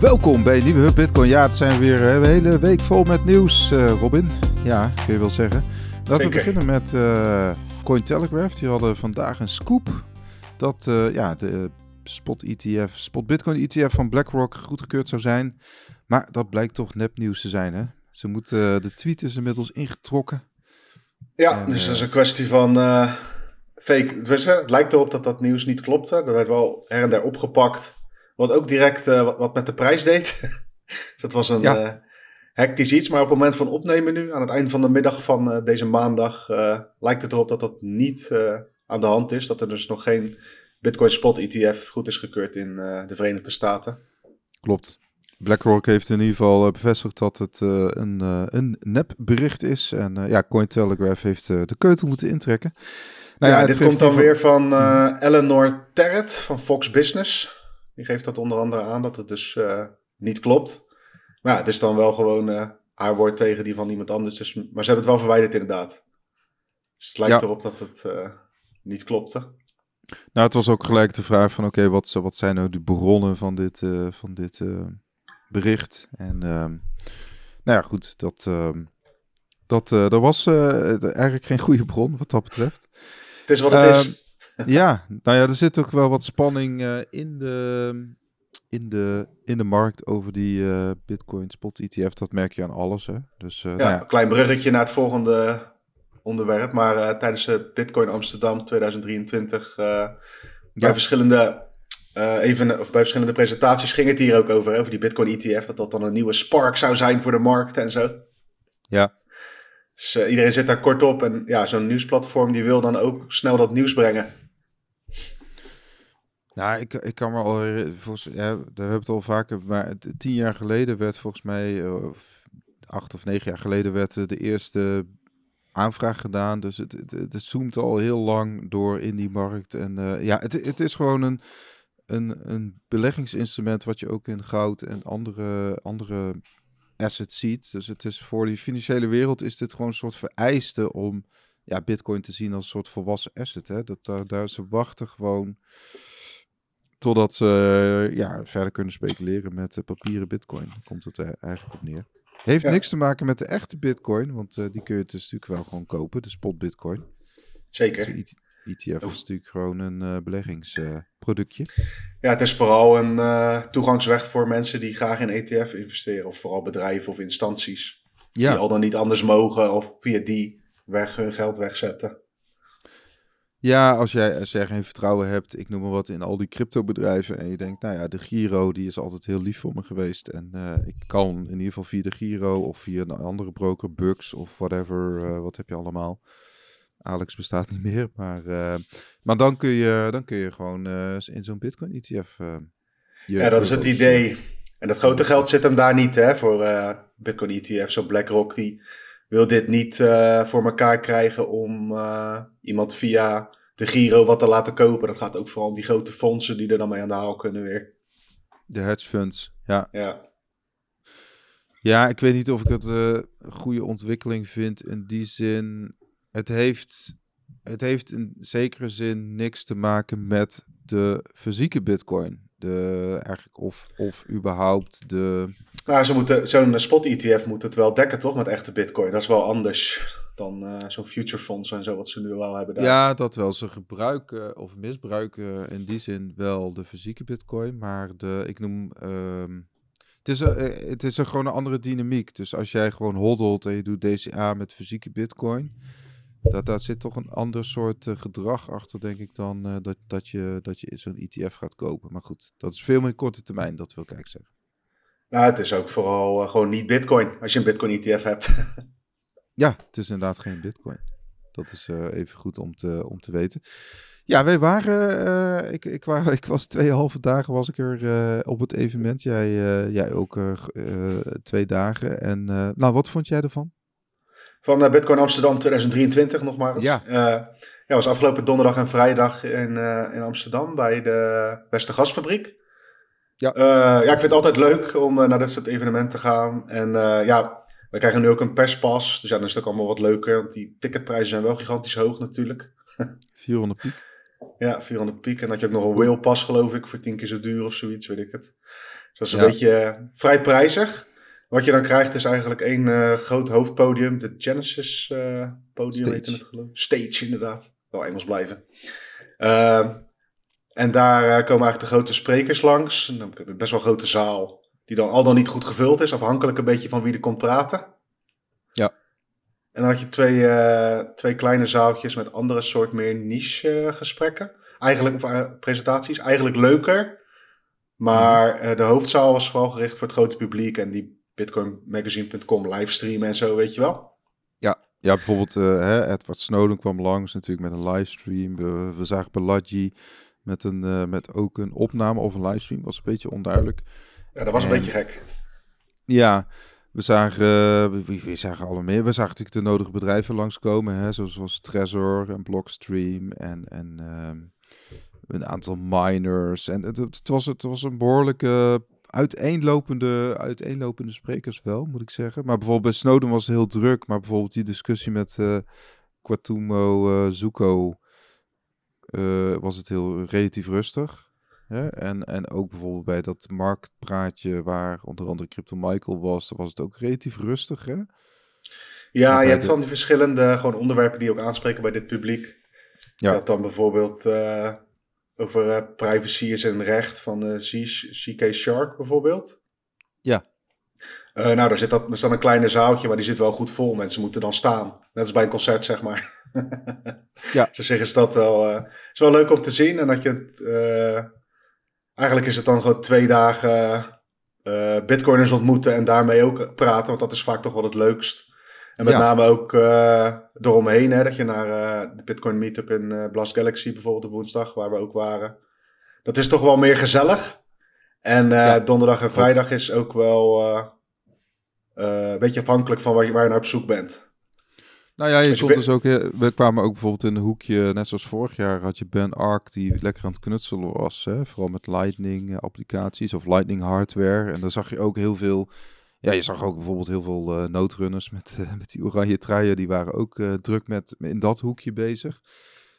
Welkom bij een nieuwe Hub Bitcoin. Ja, het zijn weer een hele week vol met nieuws, uh, Robin. Ja, kun je wel zeggen. Laten we beginnen met uh, Cointelegraph. Die hadden vandaag een scoop dat uh, ja, de spot ETF, spot Bitcoin ETF van BlackRock goedgekeurd zou zijn. Maar dat blijkt toch nepnieuws te zijn, hè? Ze moeten, de tweet is inmiddels ingetrokken. Ja, en, dus dat is een kwestie van fake. Het lijkt erop dat dat nieuws niet klopte. Er werd wel her en der opgepakt. Wat ook direct uh, wat, met de prijs deed. dus dat was een ja. uh, hectisch iets. Maar op het moment van opnemen nu, aan het eind van de middag van uh, deze maandag, lijkt het erop dat dat niet aan de hand is. Dat er dus nog geen Bitcoin Spot ETF goed is gekeurd in de Verenigde Staten. Klopt. BlackRock heeft in ieder geval bevestigd dat het een, een nepbericht is. En ja, Cointelegraph heeft de keutel moeten intrekken. Nou ja, ja dit komt dan weer van Eleanor Terret van Fox Business. Die geeft dat onder andere aan dat het dus uh, niet klopt. Maar ja, het is dan wel gewoon uh, haar woord tegen die van iemand anders. Dus, maar ze hebben het wel verwijderd inderdaad. Dus het lijkt erop dat het uh, niet klopte. Nou, het was ook gelijk de vraag van oké, wat, wat zijn nou de bronnen van dit, van dit bericht? En ehm, nou ja, goed, dat, ehm, dat, dat was eigenlijk geen goede bron wat dat betreft. Het is wat het is. Ja, nou ja, er zit ook wel wat spanning uh, in, de, in, de, in de markt over die uh, Bitcoin Spot ETF. Dat merk je aan alles. Hè? Dus, uh, ja, nou ja, een klein bruggetje naar het volgende onderwerp. Maar tijdens Bitcoin Amsterdam 2023 bij verschillende. even, of bij verschillende presentaties ging het hier ook over, over die Bitcoin ETF. Dat dat dan een nieuwe spark zou zijn voor de markt en zo. Ja. Dus iedereen zit daar kort op. En ja, zo'n nieuwsplatform die wil dan ook snel dat nieuws brengen. Nou, ik, ik kan me al, volgens, ja, daar hebben we het al vaker, maar tien jaar geleden werd volgens mij, uh, acht of negen jaar geleden werd de eerste aanvraag gedaan. Dus het, het, het, zoomt al heel lang door in die markt. En uh, ja, het, het is gewoon een, een, een beleggingsinstrument wat je ook in goud en andere, andere assets ziet. Dus het is voor die financiële wereld is dit gewoon een soort vereiste om ja, bitcoin te zien als een soort volwassen asset. Hè? Dat, daar, daar ze wachten gewoon Totdat ze eh, ja, verder kunnen speculeren met papieren bitcoin. Daar komt het eigenlijk op neer. Heeft niks te maken met de echte bitcoin, want uh, die kun je dus natuurlijk wel gewoon kopen, de spot bitcoin. Zeker. Dus ETF is natuurlijk gewoon een uh, beleggingsproductje. ja, het is vooral een toegangsweg voor mensen die graag in ETF investeren. Of vooral bedrijven of instanties. Ja. Die al dan niet anders mogen of via die weg hun geld wegzetten. Ja, als jij, als jij geen vertrouwen hebt, ik noem maar wat, in al die cryptobedrijven. En je denkt, nou ja, de Giro die is altijd heel lief voor me geweest. En uh, ik kan in ieder geval via de Giro of via een andere broker, Bucks of whatever, uh, wat heb je allemaal. Alex bestaat niet meer, maar, uh, maar dan, kun je, dan kun je gewoon in zo'n Bitcoin ETF. ja, dat is het idee. En dat grote geld zit hem daar niet hè, voor Bitcoin ETF. Zo BlackRock die wil dit niet uh, voor elkaar krijgen om uh, iemand via de Giro wat te laten kopen. Dat gaat ook vooral om die grote fondsen die er dan mee aan de haal kunnen weer. De hedge funds, ja. Ja, ja ik weet niet of ik het uh, een goede ontwikkeling vind in die zin. Het heeft, het heeft in zekere zin niks te maken met de fysieke bitcoin de, eigenlijk of, of überhaupt de... Nou, ze moeten, zo'n spot-ETF moet het wel dekken, toch? Met echte bitcoin. Dat is wel anders dan uh, zo'n future fonds en zo, wat ze nu al hebben daar. Ja, dat wel. Ze gebruiken of misbruiken in die zin wel de fysieke bitcoin, maar de, ik noem... Uh, het is, een, eh, het is een gewoon een andere dynamiek. Dus als jij gewoon hoddelt en je doet DCA met fysieke bitcoin daar zit toch een ander soort uh, gedrag achter, denk ik, dan uh, dat, dat je, dat je zo'n ETF gaat kopen. Maar goed, dat is veel meer korte termijn, dat wil ik zeggen. Nou, het is ook vooral uh, gewoon niet Bitcoin, als je een Bitcoin ETF hebt. ja, het is inderdaad geen Bitcoin. Dat is even goed om te, om te weten. Ja, wij waren, ik, ik, waar, ik was twee halve dagen was ik er op het evenement. Jij, jij ook twee dagen. En nou, wat vond jij ervan? Van uh, Bitcoin Amsterdam 2023 nog maar. Ja. Uh, ja, was afgelopen donderdag en vrijdag in, uh, in Amsterdam bij de Westergasfabriek. Ja. ja, ik vind het altijd leuk om naar dit soort evenementen te gaan. En ja, we krijgen nu ook een perspas. Dus ja, dan is het ook allemaal wat leuker. Want die ticketprijzen zijn wel gigantisch hoog natuurlijk. 400 piek. Ja, 400 piek. En had je ook nog een whale geloof ik, voor 10 keer zo duur of zoiets, weet ik het. Dus dat is een beetje uh, vrij prijzig. Wat je dan krijgt is eigenlijk één uh, groot hoofdpodium. De Genesis uh, podium heet het geloof Stage inderdaad. Wel Engels blijven. Ehm, en daar komen eigenlijk de grote sprekers langs. En dan heb je best wel een grote zaal. Die dan al dan niet goed gevuld is. Afhankelijk een beetje van wie er komt praten. Ja. En dan had je twee, twee kleine zaaltjes met andere soort meer niche gesprekken. Eigenlijk, of presentaties. Eigenlijk leuker. Maar uh, de hoofdzaal was vooral gericht voor het grote publiek en die bitcoinmagazine.com livestreamen en zo, weet je wel? Ja, ja bijvoorbeeld uh, hè, Edward Snowden kwam langs natuurlijk met een livestream. We, we zagen Balaji met, een, uh, met ook een opname of een livestream, was een beetje onduidelijk. Ja, dat was een beetje gek. Ja, we zagen, we, we zagen alle meer. We zagen natuurlijk de nodige bedrijven langskomen, hè, zoals, zoals Trezor en Blockstream en, en um, een aantal miners. En het, het, was, het was een behoorlijke uiteenlopende, uiteenlopende sprekers wel, moet ik zeggen. Maar bijvoorbeeld bij Snowden was het heel druk. Maar bijvoorbeeld die discussie met uh, Quatumo uh, Zuko uh, was het heel relatief rustig. Hè? En, en ook bijvoorbeeld bij dat marktpraatje waar onder andere Crypto Michael was, was het ook relatief rustig. Hè? Ja, je hebt van die verschillende gewoon onderwerpen die ook aanspreken bij dit publiek. Ja. Dat dan bijvoorbeeld over uh, privacy is een recht van uh, CK Shark bijvoorbeeld. Ja. Uh, nou, daar zit dat, er staat een kleine zaaltje, maar die zit wel goed vol. Mensen moeten dan staan. Net als bij een concert, zeg maar. ja. Zo zeggen ze dat wel. Het is wel leuk om te zien. En dat je eigenlijk is het dan gewoon twee dagen bitcoiners ontmoeten en daarmee ook praten. Want dat is vaak toch wel het leukst. En met name ook uh, eromheen, hè, dat je naar uh, de Bitcoin Meetup in uh, Blast Galaxy bijvoorbeeld op woensdag, waar we ook waren. Dat is toch wel meer gezellig. En ja, donderdag en vrijdag is ook wel een beetje afhankelijk van waar je, waar je naar op zoek bent. Nou ja, je dus komt dus ook, we kwamen ook bijvoorbeeld in een hoekje, net zoals vorig jaar had je Ben Ark die lekker aan het knutselen was. Hè? Vooral met Lightning applicaties of Lightning hardware. En dan zag je ook heel veel ja, je zag ook bijvoorbeeld heel veel uh, noodrunners met, uh, met die oranje truien. Die waren ook uh, druk met in dat hoekje bezig.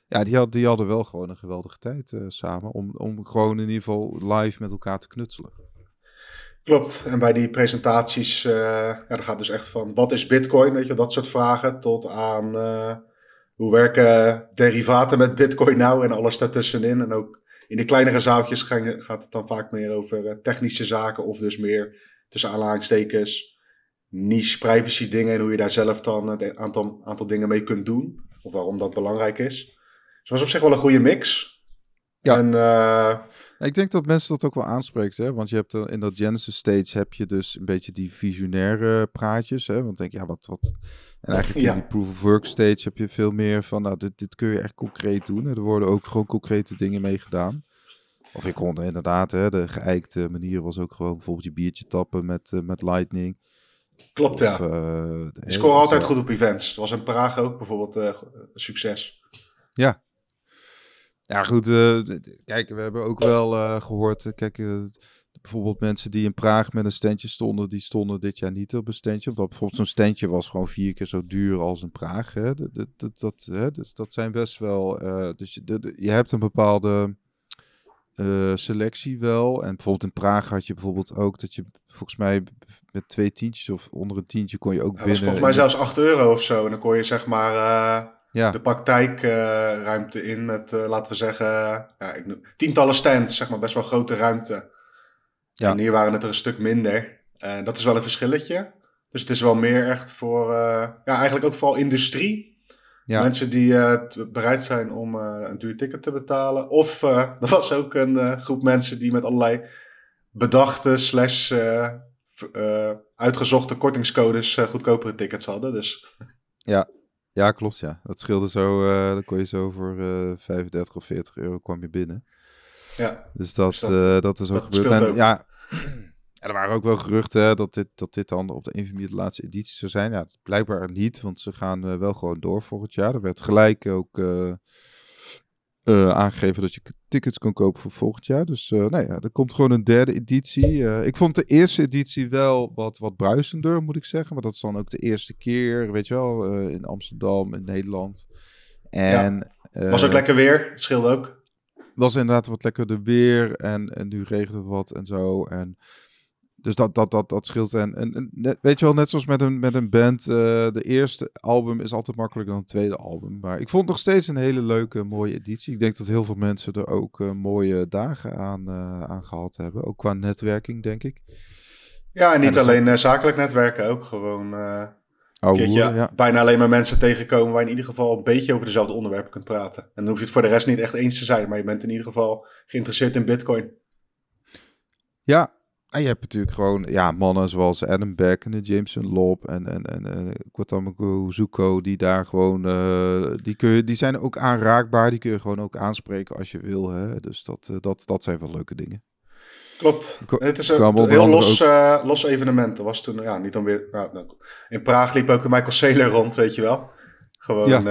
Ja, die, had, die hadden wel gewoon een geweldige tijd samen. Om, om gewoon in ieder geval live met elkaar te knutselen. Klopt. En bij die presentaties, ja, dat gaat dus echt van wat is Bitcoin, weet je, dat soort vragen, tot aan hoe werken derivaten met Bitcoin nou en alles daartussenin. En ook in de kleinere zaaltjes gaat het dan vaak meer over technische zaken of dus meer tussen aanhalingstekens niche privacy dingen en hoe je daar zelf dan een aantal, aantal dingen mee kunt doen. Of waarom dat belangrijk is. Dus het was op zich wel een goede mix. Ja. En, uh, ik denk dat mensen dat ook wel aanspreekt, hè? want je hebt in dat Genesis stage heb je dus een beetje die visionaire praatjes, hè? want denk ja, wat, wat... En eigenlijk in die proof of work stage heb je veel meer van, nou, dit, dit kun je echt concreet doen. Er worden ook gewoon concrete dingen mee gedaan. Of ik kon inderdaad, hè, de geëikte manier was ook gewoon bijvoorbeeld je biertje tappen met, uh, met Lightning. Klopt, ja. Uh, ik score altijd goed op events. Dat was in Praag ook bijvoorbeeld uh, succes. Ja. Ja, goed. kijk, we hebben ook wel gehoord. kijk, bijvoorbeeld mensen die in Praag met een standje stonden, die stonden dit jaar niet op een standje. Omdat bijvoorbeeld zo'n standje was gewoon vier keer zo duur als in Praag. Hè? Dat, dat, dat, hè? Dus dat zijn best wel. dus je, je hebt een bepaalde uh, selectie wel. En bijvoorbeeld in Praag had je bijvoorbeeld ook dat je volgens mij met twee tientjes of onder een tientje kon je ook binnen. volgens mij zelfs 8 euro of zo. En dan kon je zeg maar uh, ja. de praktijkruimte uh, in met, laten we zeggen, ja, ik noem, tientallen stands, zeg maar, best wel grote ruimte. Ja. En hier waren het er een stuk minder. dat is wel een verschilletje. Dus het is wel meer echt voor, ja, eigenlijk ook vooral industrie. Ja. Mensen die uh, bereid zijn om uh, een duur ticket te betalen. Of uh, er was ook een groep mensen die met allerlei bedachte slash uitgezochte kortingscodes goedkopere tickets hadden. Dus. Ja. ja, klopt ja. Dat scheelde zo, dan kon je zo voor 35 of 40 euro kwam je binnen. Ja. Dus dat, dus dat, dat is ook gebeurd. En, ja, er waren ook wel geruchten dat dit, dat dit dan op de een de laatste editie zou zijn. Ja, blijkbaar niet, want ze gaan uh, wel gewoon door volgend jaar. Er werd gelijk ook uh, uh, aangegeven dat je tickets kon kopen voor volgend jaar. Dus nou ja, er komt gewoon een derde editie. ik vond de eerste editie wel wat, wat bruisender, moet ik zeggen. Maar dat is dan ook de eerste keer, weet je wel, in Amsterdam, in Nederland. En Was ook lekker weer, het scheelde ook. Was inderdaad wat lekkerder weer en, en nu regent het wat en zo. En dus dat, dat, dat, dat scheelt. En, en, net, weet je wel, net zoals met een, met een band, uh, de eerste album is altijd makkelijker dan het tweede album. Maar ik vond het nog steeds een hele leuke, mooie editie. Ik denk dat heel veel mensen er ook uh, mooie dagen aan, uh, aan gehad hebben. Ook qua netwerking, denk ik. Ja, en niet alleen zakelijk netwerken, ook gewoon oh, keertje, ja. bijna alleen maar mensen tegenkomen waar je in ieder geval een beetje over dezelfde onderwerpen kunt praten. En dan hoef je het voor de rest niet echt eens te zijn, maar je bent in ieder geval geïnteresseerd in Bitcoin. Ja, en je hebt natuurlijk gewoon ja, mannen zoals Adam Beck en de Jameson Lob en, en, en, en Kwatamuku Zuko, die daar gewoon, uh, die, kun je, die zijn ook aanraakbaar, die kun je gewoon ook aanspreken als je wil. Hè? Dus dat, uh, dat, dat zijn wel leuke dingen. Klopt. Het is een heel los, uh, los evenement. Er was toen, ja, niet dan weer. Nou, in Praag liep ook Michael Saylor rond, weet je wel. Gewoon, ja. Uh,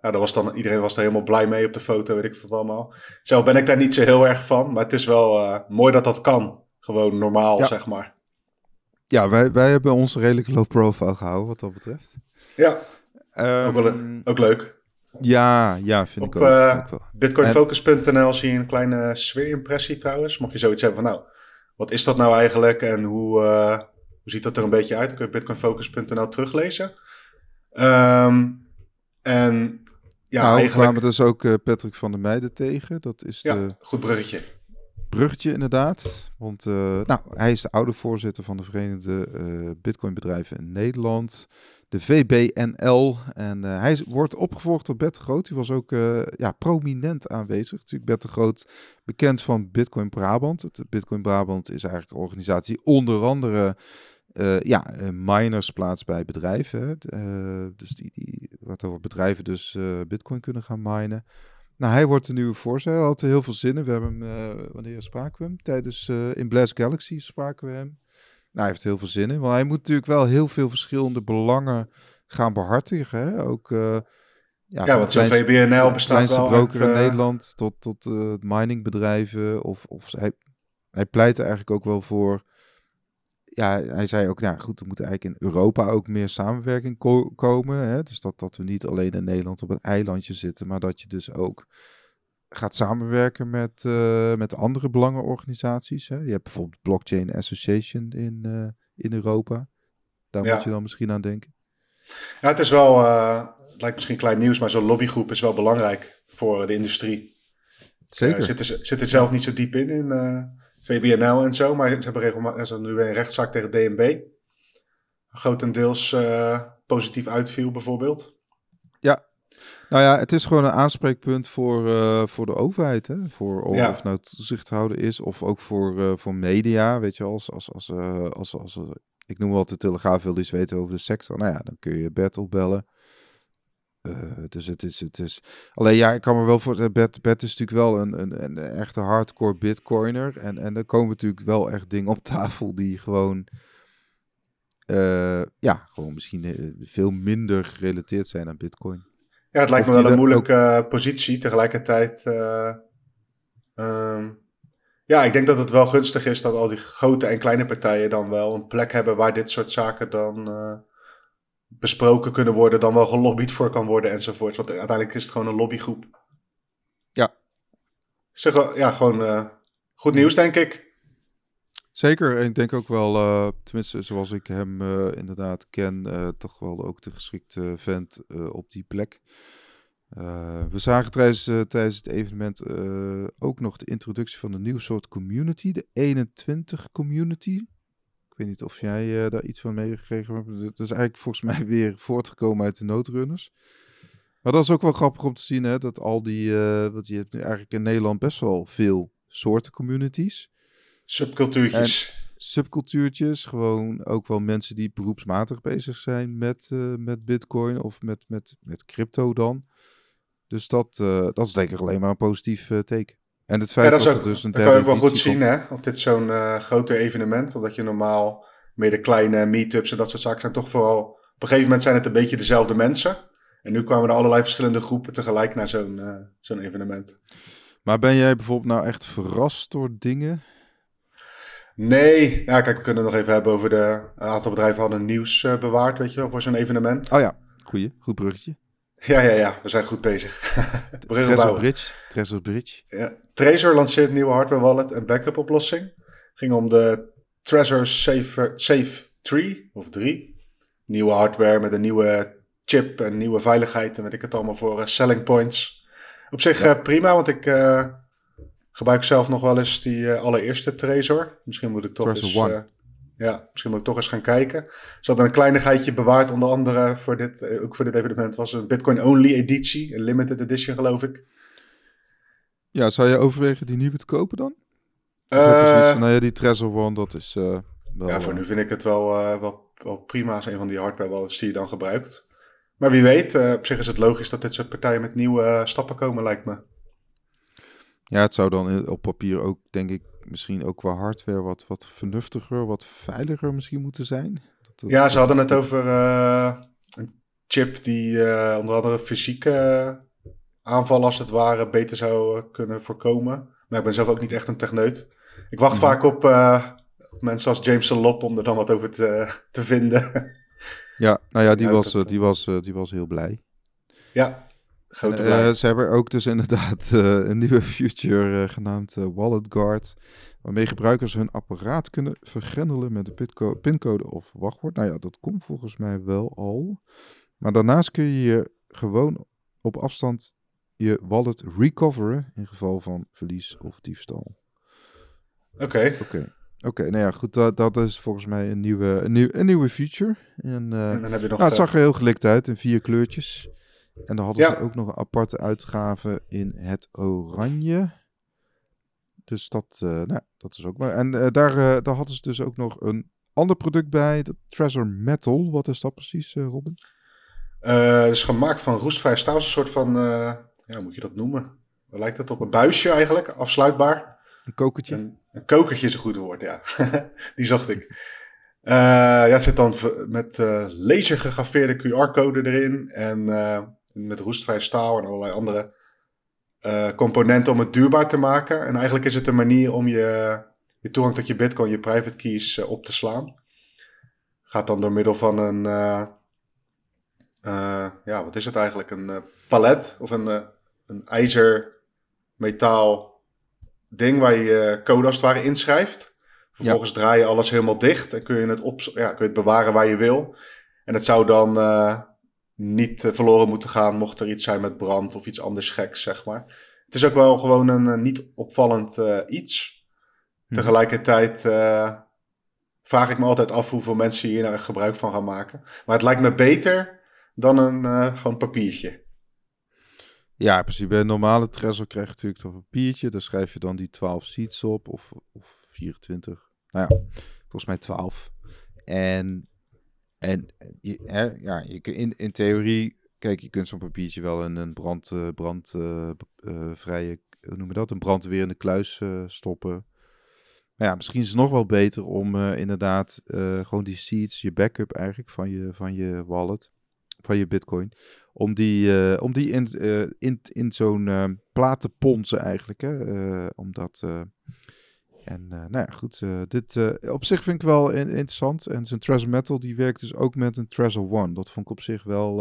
nou, dat was dan, iedereen was daar helemaal blij mee op de foto, weet ik het allemaal. Zelf ben ik daar niet zo heel erg van, maar het is wel uh, mooi dat dat kan. Gewoon normaal, ja. zeg maar. Ja, wij, wij hebben ons redelijk low profile gehouden, wat dat betreft. Ja, um, ook, wel, ook leuk. Ja, ja, vind Op, ik ook. Uh, Bitcoinfocus.nl zie je een kleine sfeerimpressie trouwens. Mocht je zoiets hebben van, nou, wat is dat nou eigenlijk en hoe, uh, hoe ziet dat er een beetje uit? Dan kun je bitcoinfocus.nl teruglezen. Um, en ja, nou, eigenlijk... kwamen dus ook uh, Patrick van der Meijden tegen. Dat is ja, de... goed bruggetje. Bruggetje inderdaad. Want nou, hij is de oude voorzitter van de Verenigde Bitcoinbedrijven in Nederland de VBNL. En uh, hij wordt opgevolgd door Bert Groot. Die was ook uh, ja, prominent aanwezig. Natuurlijk Bert de Groot, bekend van Bitcoin Brabant. Het Bitcoin Brabant is eigenlijk een organisatie onder andere uh, ja, miners plaatst bij bedrijven. dus die, die, waardoor bedrijven dus Bitcoin kunnen gaan minen. Nou, hij wordt de nieuwe voorzitter. Hij had heel veel zin in. We hebben hem, wanneer spraken we hem? Tijdens, in Blast Galaxy spraken we hem. Nou, hij heeft heel veel zin in. Want hij moet natuurlijk wel heel veel verschillende belangen gaan behartigen. Hè? Ook, uh, ja, ja want zo'n VBNL bestaat wel broker uit, in uh... Nederland tot, tot uh, miningbedrijven. Of, of hij, hij pleit er eigenlijk ook wel voor... Ja, hij zei ook, ja goed, er moet eigenlijk in Europa ook meer samenwerking ko komen. Hè? Dus dat, dat we niet alleen in Nederland op een eilandje zitten, maar dat je dus ook gaat samenwerken met, uh, met andere belangenorganisaties. Hè? Je hebt bijvoorbeeld Blockchain Association in, uh, in Europa. Daar ja. moet je dan misschien aan denken. Ja, het is wel, uh, het lijkt misschien klein nieuws, maar zo'n lobbygroep is wel belangrijk voor de industrie. Zeker. Zit, er, zit er zelf niet zo diep in, in VBNL en zo, maar ze hebben regelmatig, ze nu weer een rechtszaak tegen DNB. Grotendeels positief uitviel bijvoorbeeld. Ja, nou ja, het is gewoon een aanspreekpunt voor, uh, voor de overheid. Hè? Voor of, ja. of nou toezichthouder is, of ook voor, uh, voor media. Weet je, als, als, als, uh, als, als, als ik noem wel de Telegraaf wil iets weten over de sector. Nou ja, dan kun je Bert opbellen. Dus het is, het is. Alleen ja, ik kan me wel voor. Bert, Bert is natuurlijk wel een, een, een echte hardcore bitcoiner. En, en er komen natuurlijk wel echt dingen op tafel die gewoon. ja, gewoon misschien veel minder gerelateerd zijn aan bitcoin. Ja, het lijkt of me wel een moeilijke ook... positie. Tegelijkertijd. Uh, um, ja, ik denk dat het wel gunstig is dat al die grote en kleine partijen dan wel een plek hebben waar dit soort zaken dan uh, besproken kunnen worden, dan wel gelobbyd voor kan worden enzovoort. Want uiteindelijk is het gewoon een lobbygroep. Ja. Zeg, ja, gewoon uh, goed nieuws, denk ik. Zeker, en ik denk ook wel, uh, tenminste zoals ik hem uh, inderdaad ken, uh, toch wel ook de geschikte vent op die plek. we zagen tijdens, tijdens het evenement ook nog de introductie van een nieuw soort community, de 21 community. Ik weet niet of jij daar iets van meegekregen hebt. Het is eigenlijk volgens mij weer voortgekomen uit de noodrunners. Maar dat is ook wel grappig om te zien, hè, dat al die, wat je hebt nu eigenlijk in Nederland best wel veel soorten communities. Subcultuurtjes. En subcultuurtjes, gewoon ook wel mensen die beroepsmatig bezig zijn met, uh, met bitcoin of met, met, met crypto dan. Dus dat, uh, dat is denk ik alleen maar een positief uh, teken. En het feit ja, dat, dat, ook, dus een dat kan je ook wel goed zien hè, op dit zo'n uh, groter evenement. Omdat je normaal meer de kleine meetups en dat soort zaken zijn toch vooral... Op een gegeven moment zijn het een beetje dezelfde mensen. En nu kwamen er allerlei verschillende groepen tegelijk naar zo'n zo'n evenement. Maar ben jij bijvoorbeeld nou echt verrast door dingen? Nee, ja, kijk, we kunnen het nog even hebben over de. Een aantal bedrijven hadden nieuws uh, bewaard, weet je wel, voor zo'n evenement. Oh ja, goeie, goed bruggetje. Ja, ja, ja. We zijn goed bezig. Trezor Bridge. Trezor Bridge. Ja. Trezor lanceert nieuwe hardware wallet en backup oplossing. Ging om de Trezor Safe, Safe 3 of 3. Nieuwe hardware met een nieuwe chip en nieuwe veiligheid en weet ik het allemaal voor uh, selling points. Op zich uh, prima, want ik uh, gebruik zelf nog wel eens die allereerste Trezor. Misschien moet ik toch Trezor eens... Ja, misschien moet ik toch eens gaan kijken. Ze hadden een kleinigheidje bewaard, onder andere voor dit, ook voor dit evenement, was een Bitcoin-only editie, een limited edition geloof ik. Ja, zou je overwegen die nieuwe te kopen dan? Uh, nou ja, die Trezor One, dat is uh, wel... Ja, voor nu vind ik het wel, uh, wel, wel prima als een van die hardware wallets die je dan gebruikt. Maar wie weet, op zich is het logisch dat dit soort partijen met nieuwe stappen komen, lijkt me. Ja, het zou dan op papier ook, denk ik, misschien ook qua hardware wat, wat vernuftiger, wat veiliger misschien moeten zijn. Dat, ja, ze hadden het over een chip die onder andere fysieke aanvallen als het ware beter zou kunnen voorkomen. Maar ik ben zelf ook niet echt een techneut. Ik wacht vaak op uh, mensen als Jameson Lop om er dan wat over te, te vinden. Ja, nou ja, die, was, die, was, die was heel blij. Ja, uh, ze hebben ook dus inderdaad uh, een nieuwe feature uh, genaamd Wallet Guard. Waarmee gebruikers hun apparaat kunnen vergrendelen met een pincode of wachtwoord. Nou ja, dat komt volgens mij wel al. Maar daarnaast kun je je gewoon op afstand je wallet recoveren in geval van verlies of diefstal. Oké. Oké. Oké, nou ja, goed, dat, dat is volgens mij een nieuwe, een, nieuw, een nieuwe feature. En, en dan heb je nog, nou, het zag er heel gelikt uit in vier kleurtjes. En dan hadden ze ook nog een aparte uitgave in het oranje. Dus dat, uh, nou, dat is ook maar. En uh, daar, daar hadden ze dus ook nog een ander product bij, de Treasure Metal. Wat is dat precies, Robin? het is gemaakt van roestvrij staal. een soort van, ja, hoe moet je dat noemen? Wat lijkt het op? Een buisje eigenlijk, afsluitbaar. Een kokertje? Een, een kokertje is een goed woord, ja. Die zocht ik. ja, het zit dan met laser gegraveerde QR-code erin. En met roestvrij staal en allerlei andere uh, componenten om het duurbaar te maken. En eigenlijk is het een manier om je, je toegang tot je bitcoin, je private keys uh, op te slaan. Gaat dan door middel van een, uh, ja, wat is het eigenlijk? Een palet of een, een ijzer metaal ding waar je code als het ware inschrijft. Vervolgens ja. draai je alles helemaal dicht en kun je het, op, ja, kun je het bewaren waar je wil. En het zou dan niet eh, verloren moeten gaan mocht er iets zijn met brand of iets anders geks, zeg maar. Het is ook wel gewoon een uh, niet opvallend uh, iets. Hmm. Tegelijkertijd vraag ik me altijd af hoeveel mensen hier nou gebruik van gaan maken. Maar het lijkt me beter dan een gewoon papiertje. Ja, precies. Bij een normale Trezor krijg je natuurlijk een papiertje. Daar schrijf je dan die 12 seats op, of, of 24. Nou ja, volgens mij 12. En en ja, je, in, in theorie, kijk, je kunt zo'n papiertje wel in een brand, brandvrije, uh, hoe noem je dat, een brandwerende kluis stoppen. Maar ja, misschien is het nog wel beter om inderdaad gewoon die seeds, je backup eigenlijk van je, van je wallet, van je bitcoin, om die, om die in, in, in zo'n plaat te ponsen eigenlijk. Hè? omdat en nou ja, goed, dit op zich vind ik wel in, interessant. En zijn Treasure Metal, die werkt dus ook met een Treasure One. Dat vond ik op zich wel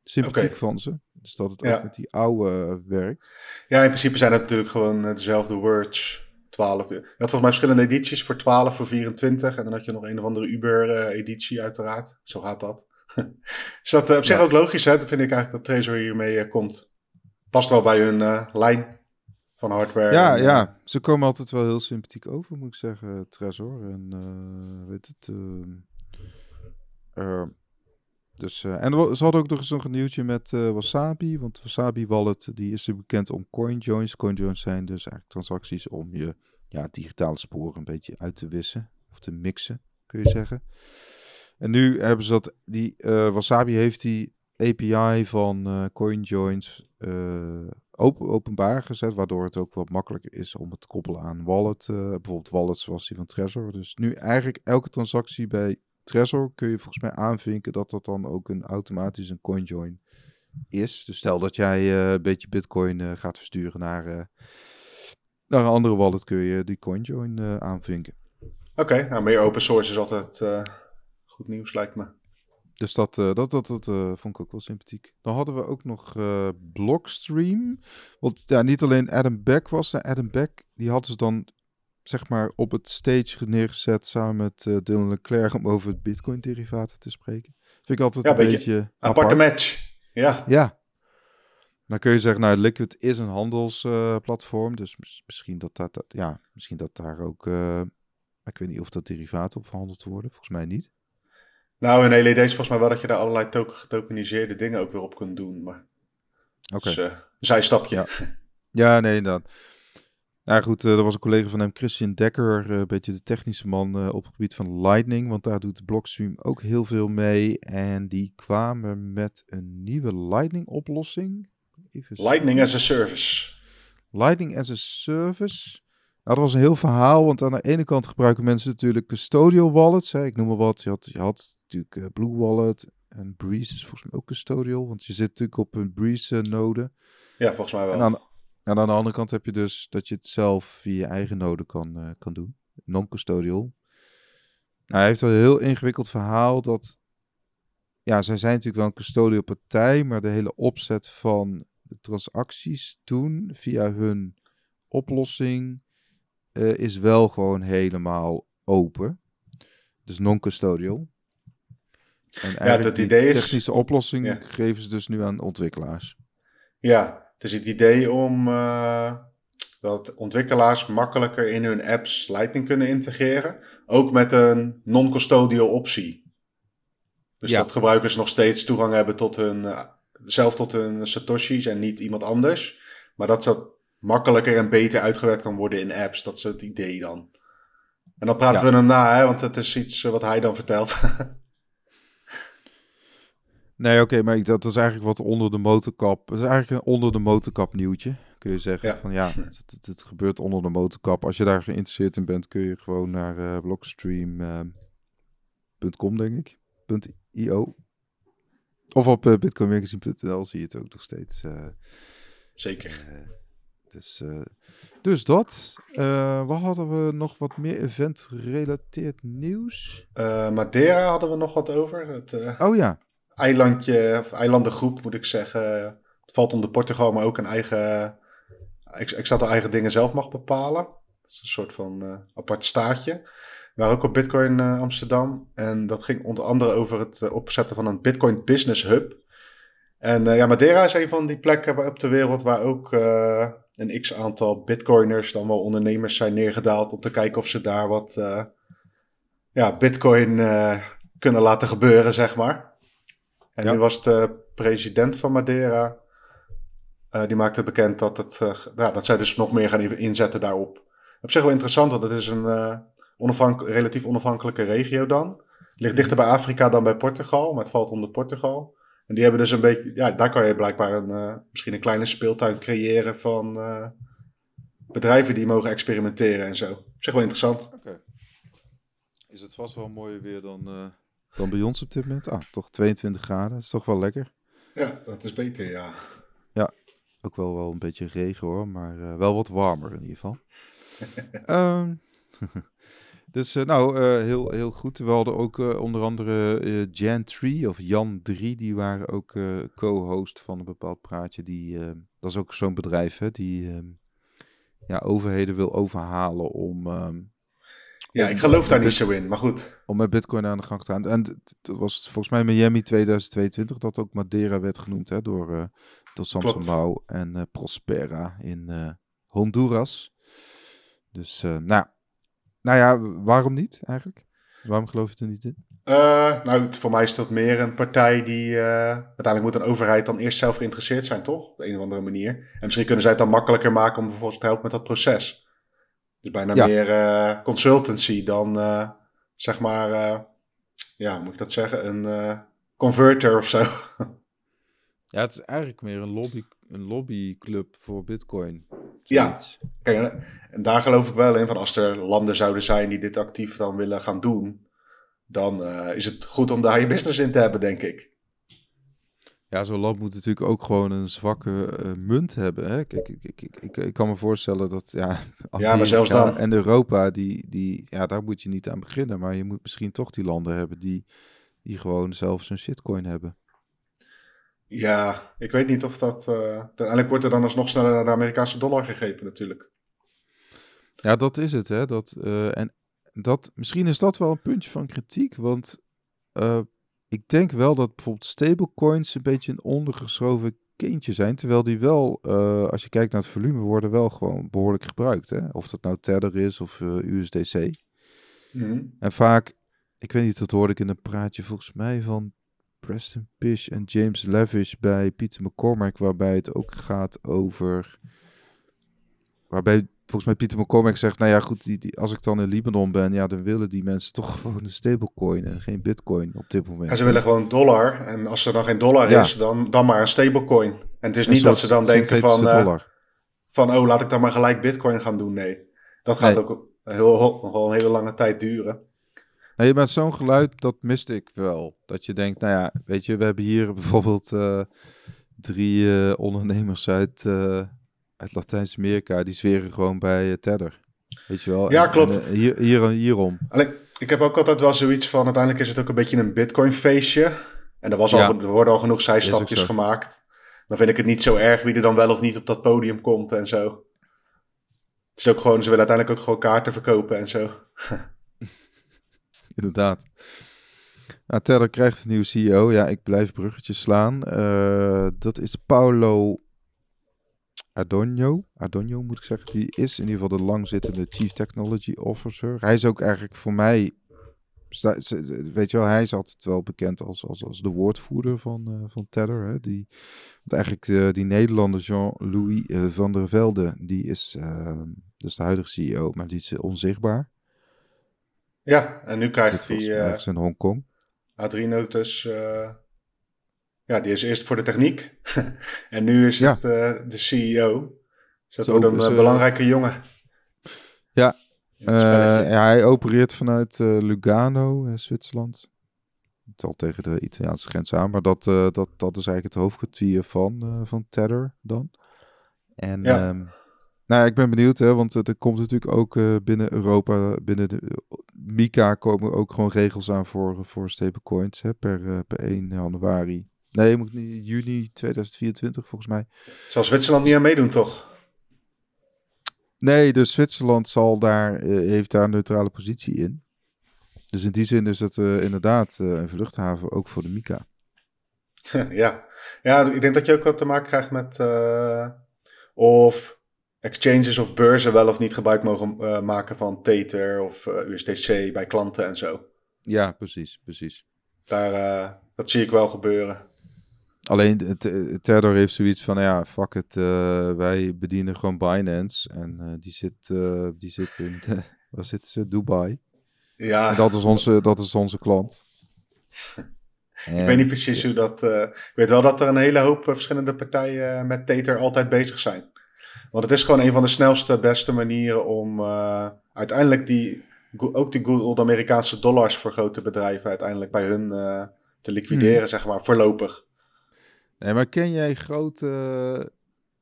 sympathiek okay. van ze. Dus dat het ja. ook met die oude werkt. Ja, in principe zijn het natuurlijk gewoon dezelfde words. 12. Je had volgens mij verschillende edities voor 12, voor 24. En dan had je nog een of andere Uber-editie uiteraard. Zo gaat dat. dus dat op zich ja. ook logisch, hè? Dat vind ik eigenlijk dat Treasure hiermee komt. Past wel bij hun lijn van hardware. Ja, en, ja, ze komen altijd wel heel sympathiek over, moet ik zeggen, Trezor. En weet het. Uh, uh, dus, en ze hadden ook nog eens een nieuwtje met Wasabi. Want Wasabi Wallet die is bekend om coinjoins. Coinjoins zijn dus eigenlijk transacties om je ja, digitale sporen een beetje uit te wissen. Of te mixen, kun je zeggen. En nu hebben ze dat. Die, Wasabi heeft die API van coinjoins open, openbaar gezet, waardoor het ook wat makkelijker is om het te koppelen aan wallet. Uh, bijvoorbeeld wallets zoals die van Trezor. Dus nu eigenlijk elke transactie bij Trezor kun je volgens mij aanvinken dat dat dan ook een automatisch een CoinJoin is. Dus stel dat jij uh, een beetje Bitcoin uh, gaat versturen naar, naar een andere wallet, kun je die CoinJoin aanvinken. Oké, nou meer open source is altijd goed nieuws lijkt me. Dus dat, uh, dat, dat, dat uh, vond ik ook wel sympathiek. Dan hadden we ook nog uh, Blockstream. Want ja, niet alleen Adam Beck was er. Adam Beck, die hadden ze dan zeg maar op het stage neergezet samen met Dylan Leclerc om over het Bitcoin-derivaten te spreken. Vind ik altijd ja, een beetje, beetje aparte match. Ja. Ja. Dan kun je zeggen, nou, Liquid is een handelsplatform, dus misschien dat, dat, dat, ja, misschien dat daar ook, ik weet niet of dat derivaten op verhandeld worden, volgens mij niet. Nou, in LED is volgens mij wel dat je daar allerlei token, getokeniseerde dingen ook weer op kunt doen. Maar... Oké. Okay. Dus, uh, zijstapje. Ja. ja, nee, dan. Nou goed, uh, er was een collega van hem, Christian Dekker, uh, een beetje de technische man op het gebied van Lightning. Want daar doet Blockstream ook heel veel mee. En die kwamen met een nieuwe Lightning-oplossing. Lightning as a Service. Lightning as a Service. Nou, dat was een heel verhaal, want aan de ene kant gebruiken mensen natuurlijk custodial wallets. Hè. Ik noem maar wat. Je had, je had natuurlijk uh, Blue Wallet en Breeze is volgens mij ook custodial, want je zit natuurlijk op een Breeze-node. ja, volgens mij wel. En aan, en aan, de andere kant heb je dus dat je het zelf via je eigen node kan, uh, kan doen. Non-custodial. Nou, hij heeft een heel ingewikkeld verhaal dat... Ja, zij zijn natuurlijk wel een custodial partij, maar de hele opzet van de transacties doen via hun oplossing uh, is wel gewoon helemaal open. Dus non-custodial. En ja, het idee is... technische oplossing geven ze dus nu aan ontwikkelaars. Ja, het is het idee om uh, dat ontwikkelaars makkelijker in hun apps Lightning kunnen integreren. Ook met een non-custodial optie. Dus dat gebruikers nog steeds toegang hebben tot hun, uh, zelf tot hun Satoshi's en niet iemand anders. Maar dat dat makkelijker en beter uitgewerkt kan worden in apps. Dat is het idee dan. En dan praten we hem na, hè, want het is iets wat hij dan vertelt. Nee, oké, maar dat is eigenlijk wat onder de motorkap. Dat is eigenlijk een onder de motorkap nieuwtje. Kun je zeggen ja. van ja, het, het, gebeurt onder de motorkap. Als je daar geïnteresseerd in bent, kun je gewoon naar uh, blockstream.com, uh, denk ik. .io. Of op uh, bitcoinmagazine.nl zie je het ook nog steeds. Uh, Zeker. dus, dus dat. wat hadden we nog wat meer event-gerelateerd nieuws? Madeira hadden we nog wat over. Het, oh ja eilandje, of eilandengroep moet ik zeggen. Het valt onder Portugal, maar ook een eigen. Ik, zat er eigen dingen zelf mag bepalen. Dat is een soort van uh, apart staatje. We waren ook op Bitcoin uh, Amsterdam. En dat ging onder andere over het uh, opzetten van een Bitcoin Business Hub. En ja, Madeira is een van die plekken op de wereld waar ook een x aantal Bitcoiners, dan wel ondernemers, zijn neergedaald. Om te kijken of ze daar wat ja, Bitcoin kunnen laten gebeuren, zeg maar. En nu was de president van Madeira, uh, die maakte bekend dat, het, uh, ja, dat zij dus nog meer gaan inzetten daarop. Op zich wel interessant, want het is een uh, onafhank relatief onafhankelijke regio dan. Ligt dichter bij Afrika dan bij Portugal, maar het valt onder Portugal. En die hebben dus een beetje, ja, daar kan je blijkbaar een, misschien een kleine speeltuin creëren van bedrijven die mogen experimenteren en zo. Op zich wel interessant. Oké. Is het vast wel mooier weer dan dan bij ons op dit moment. Ah, toch 22 graden. Dat is toch wel lekker. Ja, dat is beter, ja. Ja, ook wel, wel een beetje regen hoor, maar uh, wel wat warmer in ieder geval. um, dus uh, nou, uh, heel, heel goed. We hadden ook onder andere Jan 3 of Jan 3, die waren ook co-host van een bepaald praatje. Die, dat is ook zo'n bedrijf hè, die ehm, ja, overheden wil overhalen om um, ja, ik geloof daar niet zo in, maar goed. Om met Bitcoin aan de gang te gaan. En dat was volgens mij Miami 2022 dat ook Madeira werd genoemd hè, door, uh, door Samson en uh, Prospera in uh, Honduras. Dus nou, nou ja, waarom niet eigenlijk? Waarom geloof je er niet in? nou, voor mij is dat meer een partij die. uiteindelijk moet een overheid dan eerst zelf geïnteresseerd zijn, toch? Op de een of andere manier. En misschien kunnen zij het dan makkelijker maken om vervolgens te helpen met dat proces. Dus bijna meer uh, consultancy dan, uh, zeg maar, uh, ja, moet ik dat zeggen, een converter of zo. ja, het is eigenlijk meer een, lobby, een lobbyclub voor Bitcoin. Ja, kijk, en daar geloof ik wel in van als er landen zouden zijn die dit actief dan willen gaan doen, dan is het goed om daar je business in te hebben, denk ik. Ja, zo'n land moet natuurlijk ook gewoon een zwakke uh, munt hebben. Hè? Kijk, ik, ik, ik, ik, kan me voorstellen dat ja, ja maar zelfs dan. En Europa, die, die, ja, daar moet je niet aan beginnen. Maar je moet misschien toch die landen hebben die, die gewoon zelf zijn shitcoin hebben. Ja, ik weet niet of dat. Uh, uiteindelijk wordt er dan alsnog sneller naar de Amerikaanse dollar gegrepen, natuurlijk. Ja, dat is het, hè. Dat, uh, en dat, misschien is dat wel een puntje van kritiek, want ik denk wel dat bijvoorbeeld stablecoins een beetje een ondergeschoven kindje zijn, terwijl die wel, als je kijkt naar het volume, worden wel gewoon behoorlijk gebruikt, hè. Of dat nou Tether is of USDC. Mm En vaak, ik weet niet, dat hoorde ik in een praatje volgens mij van Preston Pish en James Levish bij Peter McCormack, waarbij het ook gaat over. Waarbij volgens mij Pieter McCormack zegt: Nou ja, goed, die, die, als ik dan in Libanon ben, ja, dan willen die mensen toch gewoon een stablecoin en geen bitcoin op dit moment. En ze willen gewoon dollar. En als er dan geen dollar is, dan, dan maar een stablecoin. En het is niet dat ze dan denken van, uh, van: Oh, laat ik dan maar gelijk bitcoin gaan doen. Nee, dat gaat ook heel, nog wel een hele lange tijd duren. Nee, maar zo'n geluid, dat miste ik wel. Dat je denkt, nou ja, weet je, we hebben hier bijvoorbeeld uh, drie uh, ondernemers uit, uit Latijns-Amerika, die zweren gewoon bij Tether. Weet je wel? Ja, klopt. En, hier, hier, hierom. Ik heb ook altijd wel zoiets van, uiteindelijk is het ook een beetje een Bitcoin-feestje. En er, was al, er worden al genoeg zijstapjes gemaakt. Dan vind ik het niet zo erg wie er dan wel of niet op dat podium komt en zo. Het is ook gewoon, ze willen uiteindelijk ook gewoon kaarten verkopen en zo. inderdaad. Nou, Tether krijgt een nieuwe CEO. Ja, ik blijf bruggetjes slaan. Uh, dat is Paulo Adonio. Adonio moet ik zeggen. Die is in ieder geval de langzittende Chief Technology Officer. Hij is ook eigenlijk voor mij... Weet je wel, hij is altijd wel bekend als, als, als de woordvoerder van, uh, van Tether. Hè? Die, want eigenlijk uh, die Nederlander Jean-Louis van der Velde, die is dus de huidige CEO, maar die is onzichtbaar. Ja, en nu krijgt hij... Uh, in Hongkong. Dus... ja, die is eerst voor de techniek. en nu is het uh, de CEO. Dus dat wordt een dus, belangrijke jongen. Ja. ja, hij opereert vanuit Lugano, Zwitserland. Het al tegen de Italiaanse grens aan, maar dat, dat, dat is eigenlijk het hoofdkwartier van, van Tether dan. En ja. Um, nou, ik ben benieuwd, hè, want er komt natuurlijk ook uh, binnen Europa, binnen de Mika komen ook gewoon regels aan voor, voor stablecoins hè, per, uh, per 1 januari. Nee, moet niet juni 2024 volgens mij. Zal Zwitserland niet aan meedoen, toch? Nee, dus Zwitserland zal daar, uh, heeft daar een neutrale positie in. Dus in die zin is het inderdaad een vluchthaven ook voor de Mika. ja. ja, ik denk dat je ook wat te maken krijgt met of exchanges of beurzen wel of niet gebruik mogen maken van Tether of eh, USDC bij klanten en zo. Ja, precies, precies. Daar, dat zie ik wel gebeuren. Alleen Tether heeft zoiets van, ja, fuck het, wij bedienen gewoon Binance en die, zit, die zit in, waar zit ze? Dubai. Ja. En dat is onze, dat is onze klant. ik weet niet precies hoe dat. ik weet wel dat er een hele hoop verschillende partijen met Tether altijd bezig zijn. Want het is gewoon een van de snelste, beste manieren om uiteindelijk die, ook die good old Amerikaanse dollars voor grote bedrijven uiteindelijk bij hun te liquideren, hmm. zeg maar, voorlopig. Nee, maar ken jij grote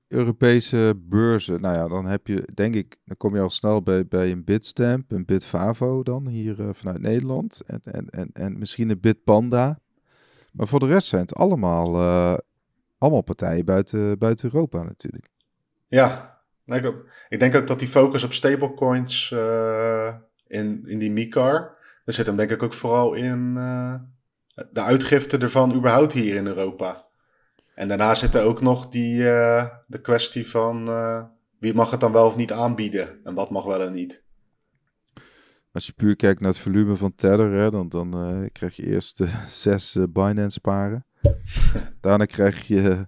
Europese beurzen? Nou ja, dan heb je, denk ik, dan kom je al snel bij, bij een Bitstamp, een Bitfavo dan, hier uh, vanuit Nederland. En, en, en, en misschien een Bitpanda. Maar voor de rest zijn het allemaal, allemaal partijen buiten, buiten Europa natuurlijk. Ja, ik, denk ook dat die focus op stablecoins uh, in, in die MiCar, daar zit hem denk ik ook vooral in de uitgifte ervan überhaupt hier in Europa. En daarna zit er ook nog die, uh, de kwestie van wie mag het dan wel of niet aanbieden en wat mag wel en niet. Als je puur kijkt naar het volume van Tether, hè, dan, dan krijg je eerst zes Binance paren. Daarna krijg je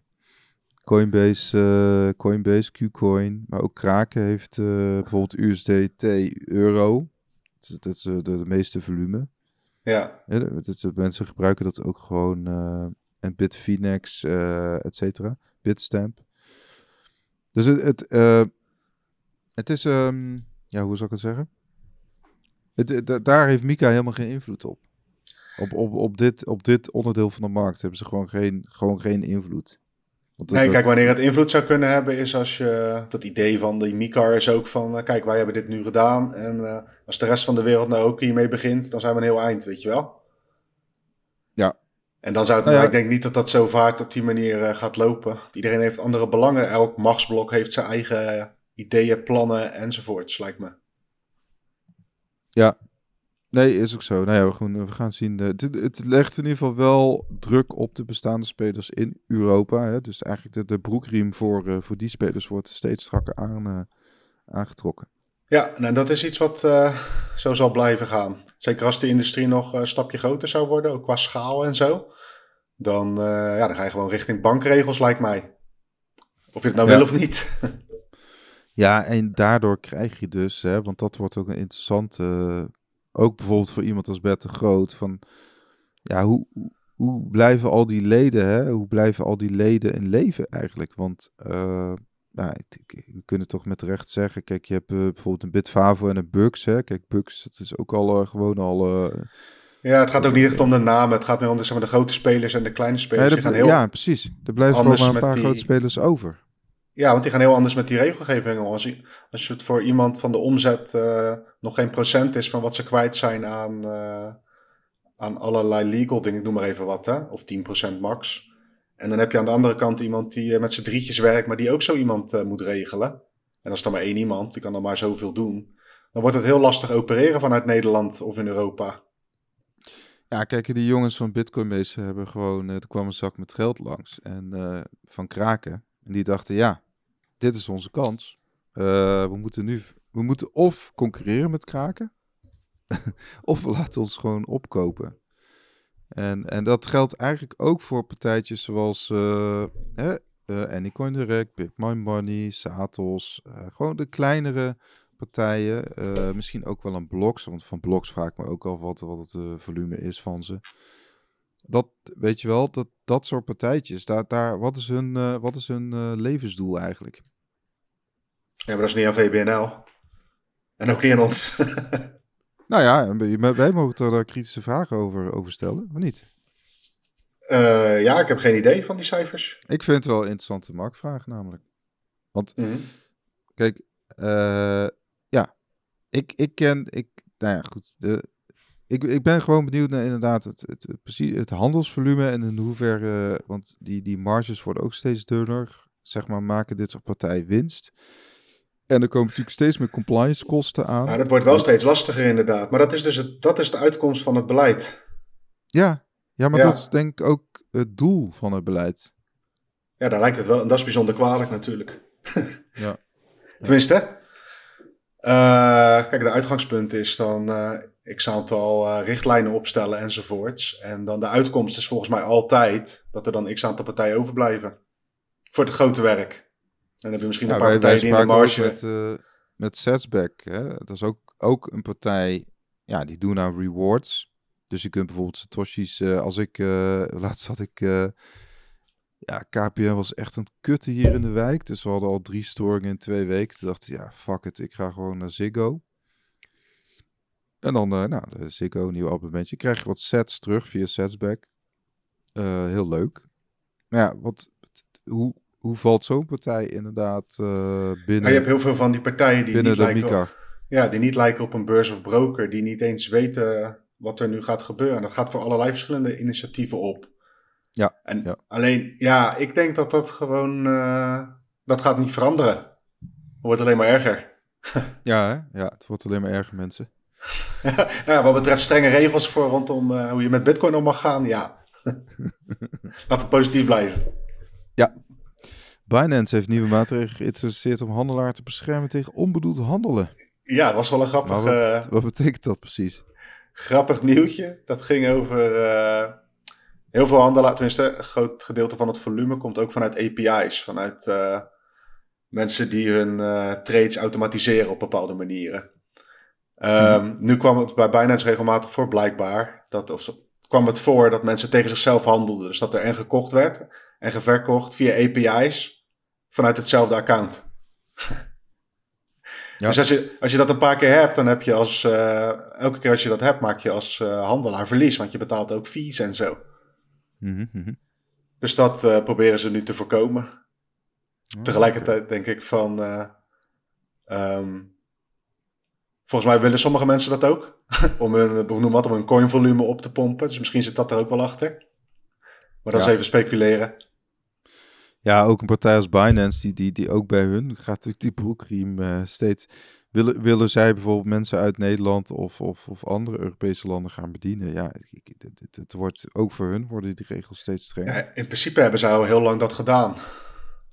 Coinbase, Coinbase, Qcoin, maar ook Kraken heeft bijvoorbeeld USDT euro. Dat is, dat de, de, meeste volume. Ja. ja dat, mensen gebruiken dat ook gewoon. Uh, en Bitfinex, et cetera. Bitstamp. Dus het, het, het is, um, ja, hoe zou ik het zeggen? Het, daar heeft Mika helemaal geen invloed op. Op, op, op, dit, op dit onderdeel van de markt hebben ze gewoon geen, gewoon geen invloed nee, kijk, wanneer het invloed zou kunnen hebben, is als je dat idee van die Micar is ook van, uh, kijk, wij hebben dit nu gedaan. En uh, als de rest van de wereld nou ook hiermee begint, dan zijn we een heel eind, weet je wel? Ja. En dan zou het, nou ja. ik denk niet dat dat zo vaak op die manier gaat lopen. Iedereen heeft andere belangen. Elk machtsblok heeft zijn eigen ideeën, plannen enzovoorts, lijkt me. Ja, nee, is ook zo. Nou ja, we, gaan, we gaan zien. Het, het, legt in ieder geval wel druk op de bestaande spelers in Europa. Hè? Dus eigenlijk de, de broekriem voor, uh, voor die spelers wordt steeds strakker aan, uh, aangetrokken. Ja, nou, dat is iets wat uh, zo zal blijven gaan. Zeker als de industrie nog een stapje groter zou worden, ook qua schaal en zo. Dan, ja, dan ga je gewoon richting bankregels, lijkt mij. Of je het nou ja. wil of niet. Ja, en daardoor krijg je dus, hè, want dat wordt ook een interessante, uh, ook bijvoorbeeld voor iemand als Bert de Groot, van ja, hoe, hoe blijven al die leden, hè, hoe blijven al die leden in leven eigenlijk? Want uh, nou, we kunnen toch met recht zeggen, kijk, je hebt uh, bijvoorbeeld een Bitfavo en een Bugs, hè. Kijk, Bugs, het is ook al gewoon al... ja, het gaat ook niet echt om de namen. Het gaat meer om de, zeg maar, de grote spelers en de kleine spelers. Ja, heel ja precies. Er blijven gewoon maar een paar die... grote spelers over. Ja, want die gaan heel anders met die regelgeving. Als je, als het voor iemand van de omzet nog geen procent is van wat ze kwijt zijn aan, aan allerlei legal dingen, ik noem maar even wat, hè? of 10% max. En dan heb je aan de andere kant iemand die uh, met z'n drietjes werkt, maar die ook zo iemand moet regelen. En als er dan maar één iemand, die kan dan maar zoveel doen. Dan wordt het heel lastig opereren vanuit Nederland of in Europa. Ja, kijk, die jongens van Bitcoin Base hebben gewoon, er kwam een zak met geld langs en van kraken. En die dachten, ja, dit is onze kans. We moeten nu, we moeten of concurreren met kraken, of we laten ons gewoon opkopen. En, en dat geldt eigenlijk ook voor partijtjes zoals uh, uh, Anycoin Direct, Bitcoin Money, Satos. gewoon de kleinere partijen. misschien ook wel een Bloks, want van Bloks vraag ik me ook al wat, wat het volume is van ze. Dat, weet je wel, dat, dat soort partijtjes, daar, daar, wat is hun, wat is hun levensdoel eigenlijk? Ja, maar dat is niet aan VBNL. En ook niet aan ons. nou ja, wij mogen er kritische vragen over, over stellen, of niet? Uh, ja, ik heb geen idee van die cijfers. Ik vind het wel een interessante marktvraag namelijk. Want, mm kijk, uh, ja, ik, ik ken, ik, nou ja, goed, de, ik, ik ben gewoon benieuwd naar inderdaad het, het, het, het handelsvolume en in hoeverre, want die, die marges worden ook steeds dunner, zeg maar, maken dit soort partijen winst. En er komen natuurlijk steeds meer compliance kosten aan. Nou, dat wordt wel steeds lastiger inderdaad. Maar dat is dus het, dat is de uitkomst van het beleid. Ja, ja maar dat is denk ik ook het doel van het beleid. Ja, daar lijkt het wel. En dat is bijzonder kwalijk natuurlijk. ja. Tenminste. Uh, kijk, de uitgangspunt is dan uh, x aantal uh, richtlijnen opstellen enzovoorts. En dan de uitkomst is volgens mij altijd dat er dan x aantal partijen overblijven. Voor het grote werk. En dan heb je misschien een paar partijen in de marge... Met, uh, met Setsback, hè? dat is ook, ook een partij, ja, die doen aan rewards. Dus je kunt bijvoorbeeld Satoshi's, uh, als ik, uh, laatst had ik, ja, KPN was echt een kutte hier in de wijk. Dus we hadden al drie storingen in twee weken. Toen dacht ik, ja, fuck it, ik ga gewoon naar Ziggo. En dan, nou, de Ziggo, nieuw abonnementje. Krijg je wat sets terug via Setsback. heel leuk. Maar ja, wat, hoe, hoe valt zo'n partij inderdaad uh, binnen? Ja, je hebt heel veel van die partijen die niet, lijken op, ja, die niet lijken op een beurs of broker, die niet eens weten wat er nu gaat gebeuren. En dat gaat voor allerlei verschillende initiatieven op. Ja. En ja. alleen, ja, ik denk dat dat gewoon, uh, dat gaat niet veranderen. Het wordt alleen maar erger. ja, hè? ja, het wordt alleen maar erger, mensen. ja, wat betreft strenge regels voor rondom uh, hoe je met Bitcoin om mag gaan, ja. Laten we positief blijven. Ja, Binance heeft nieuwe maatregelen geïntroduceerd om handelaar te beschermen tegen onbedoeld handelen. Ja, dat was wel een grappig... Wat, uh, wat, betekent dat precies? Grappig nieuwtje. Dat ging over uh, heel veel handelaar. Tenminste, een groot gedeelte van het volume komt ook vanuit API's. Vanuit uh, mensen die hun trades automatiseren op bepaalde manieren. Um, Nu kwam het bij Binance regelmatig voor, blijkbaar. Dat, of kwam het voor dat mensen tegen zichzelf handelden. Dus dat er en gekocht werd en geverkocht via API's vanuit hetzelfde account. Ja. Dus als je, als je dat een paar keer hebt, dan heb je als, uh, elke keer als je dat hebt, maak je als uh, handelaar verlies, want je betaalt ook fees en zo. Mm -hmm. Dus dat uh, proberen ze nu te voorkomen. Oh, Tegelijkertijd denk ik van, um, Volgens mij willen sommige mensen dat ook. om hun, noem wat, om hun coinvolume op te pompen. Dus misschien zit dat er ook wel achter. Maar dat is even speculeren. Ja, ook een partij als Binance, die, die, die ook bij hun gaat natuurlijk die broekriem uh, steeds... Willen, willen zij bijvoorbeeld mensen uit Nederland of, of, of andere Europese landen gaan bedienen? Ja, het, het wordt, ook voor hun worden die regels steeds strenger. Ja, in principe hebben zij al heel lang dat gedaan.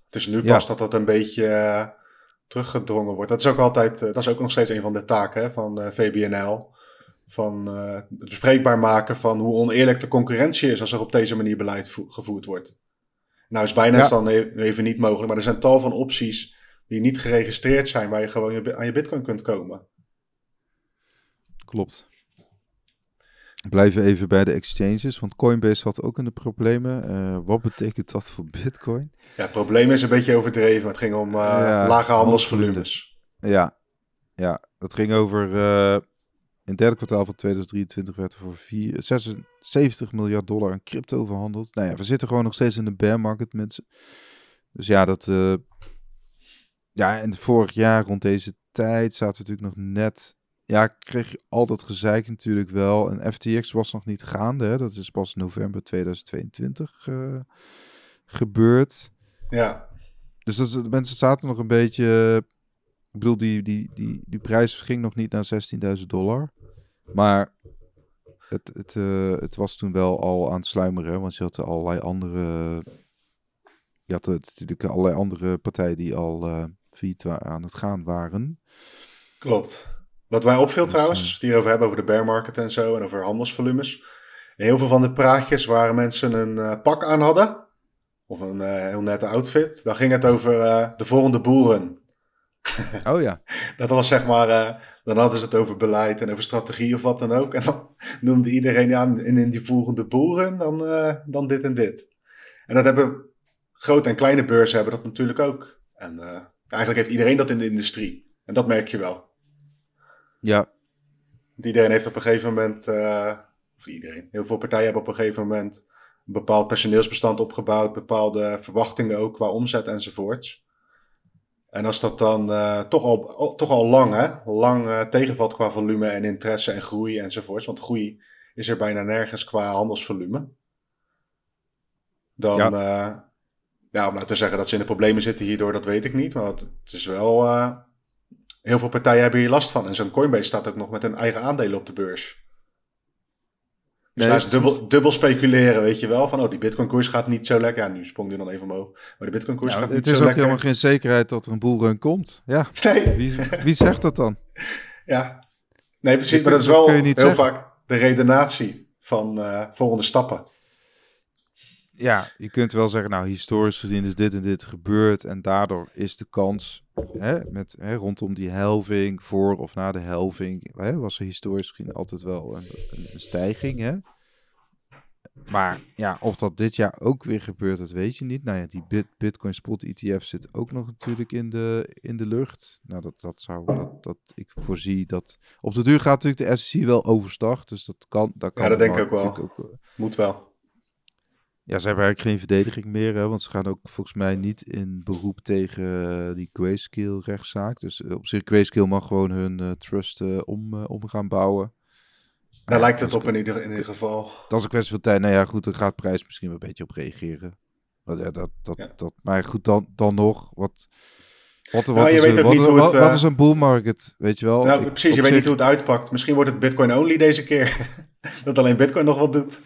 Het is nu pas dat dat een beetje uh, teruggedrongen wordt. Dat is ook altijd, uh, dat is ook nog steeds een van de taken hè, van VBNL. Van het bespreekbaar maken van hoe oneerlijk de concurrentie is als er op deze manier beleid gevoerd wordt. Nou is bijna ja. dan e-, even niet mogelijk, maar er zijn tal van opties die niet geregistreerd zijn, waar je gewoon aan je bitcoin kunt komen. Klopt. Blijven even bij de exchanges, want Coinbase had ook een de problemen. Uh, wat betekent dat voor bitcoin? Ja, het probleem is een beetje overdreven. Het ging om uh, lage handelsvolumes. Ja, ja, dat ging over... Uh, in het derde kwartaal van 2023 werd er voor 4, 76 miljard dollar aan crypto verhandeld. Nou ja, we zitten gewoon nog steeds in de bear market, mensen. Dus ja, dat... Ja, en vorig jaar rond deze tijd zaten we natuurlijk nog net. Ja, kreeg je altijd gezeik natuurlijk wel. En FTX was nog niet gaande. Hè? Dat is pas november 2022 uh, eh, gebeurd. Ja. Dus dat, de mensen zaten nog een beetje. Ik bedoel, die, die, die, die prijs ging nog niet naar 16.000 dollar. Maar het, het, uh, het was toen wel al aan het sluimeren. Want je had allerlei andere. Je had natuurlijk allerlei andere partijen die al. Uh, failliet aan het gaan waren. Klopt. Wat mij opviel dus, trouwens, als we het hierover hebben, over de bear market en zo, en over handelsvolumes. heel veel van de praatjes waar mensen een uh, pak aan hadden, of een uh, heel nette outfit, dan ging het over uh, de volgende boeren. Oh ja. dat was zeg maar, dan hadden ze het over beleid en over strategie of wat dan ook. En dan noemde iedereen aan in, in die volgende boeren dan, dan dit en dit. En dat hebben grote en kleine beurzen hebben dat natuurlijk ook. En Eigenlijk heeft iedereen dat in de industrie. En dat merk je wel. Ja. Want iedereen heeft op een gegeven moment, uh, of iedereen, heel veel partijen hebben op een gegeven moment een bepaald personeelsbestand opgebouwd, bepaalde verwachtingen ook qua omzet enzovoorts. En als dat dan uh, toch, al, toch al lang, hè, lang uh, tegenvalt qua volume en interesse en groei enzovoorts, want groei is er bijna nergens qua handelsvolume. Dan, ja. Ja, om nou te zeggen dat ze in de problemen zitten hierdoor, dat weet ik niet. Maar het, is wel. Heel veel partijen hebben hier last van. En zo'n Coinbase staat ook nog met hun eigen aandelen op de beurs. Dus daar is dubbel, dubbel speculeren, weet je wel. Van, oh, die Bitcoin-koers gaat niet zo lekker. Ja, nu sprong die dan even omhoog. Maar de Bitcoin-koers gaat niet zo lekker. Het is ook helemaal geen zekerheid dat er een boelrun komt. Ja. Nee. Wie, wie zegt dat dan? Ja. Nee, precies. Maar dat is wel heel vaak de redenatie van uh, volgende stappen ja, je kunt wel zeggen, nou, historisch gezien is dit en dit gebeurd. En daardoor is de kans hè, met, hè, rondom die helving, voor of na de helving, hè, was er historisch gezien altijd wel een, een, stijging. Hè? Maar ja, of dat dit jaar ook weer gebeurt, dat weet je niet. Nou ja, die Bitcoin Spot ETF zit ook nog natuurlijk in de, in de lucht. Nou, dat, dat zou, dat, dat ik voorzie dat... Op de duur gaat natuurlijk de SEC wel overstag, dus dat kan... Dat kan ja, dat denk ik ook wel. Ook, uh, Moet wel. Ja, ze hebben eigenlijk geen verdediging meer, hè, want ze gaan ook volgens mij niet in beroep tegen eh, die Grayscale rechtszaak. Dus eh, op zich, Grayscale mag gewoon hun uh, trust om, om gaan bouwen. Daar lijkt het op in ieder, in ieder geval. Dat is een kwestie van tijd. Nou ja, goed, daar gaat prijs misschien wel een beetje op reageren. Maar, ja, dat, dat, dat, maar goed, dan, dan nog, wat... Wat, wat, nou, je is, weet ook wat, niet hoe het, wat, is een bull market, weet je wel? Nou, precies, je weet niet hoe het uitpakt. Misschien wordt het Bitcoin only deze keer. dat alleen Bitcoin nog wat doet.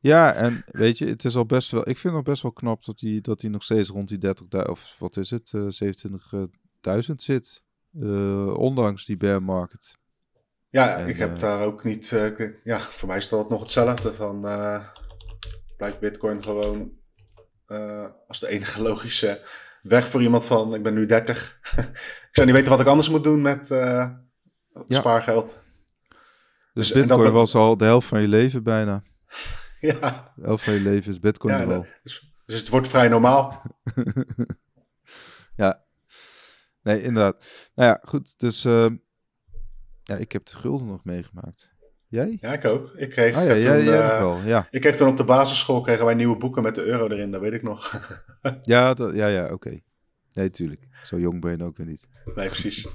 Ja, en weet je, het is al best wel. Ik vind het best wel knap dat hij, dat hij nog steeds rond die 30.000 of wat is het, uh, eh, 27.000 zit. Uh, ondanks die bear market. Ja, ik heb uh, daar ook niet. ja, voor mij is dat nog hetzelfde. Van blijft Bitcoin gewoon als de enige logische weg voor iemand van. Ik ben nu 30. ik zou niet weten wat ik anders moet doen met ja. spaargeld. Dus, dus Bitcoin was al de helft van je leven bijna. Ja. Elf van je leven is Bitcoin ja, wel. Dus, dus, het wordt vrij normaal. ja. Nee, inderdaad. Nou ja, goed. Dus uh, ja, ik heb de gulden nog meegemaakt. Jij? Ja, ik ook. Ik kreeg, ah, ja, toen, jij, jij uh, wel, ja. ik kreeg toen op de basisschool kregen wij nieuwe boeken met de euro erin, dat weet ik nog. ja, dat, ja, ja, oké. Okay. Nee, tuurlijk. Zo jong ben je ook weer niet. Nee, precies.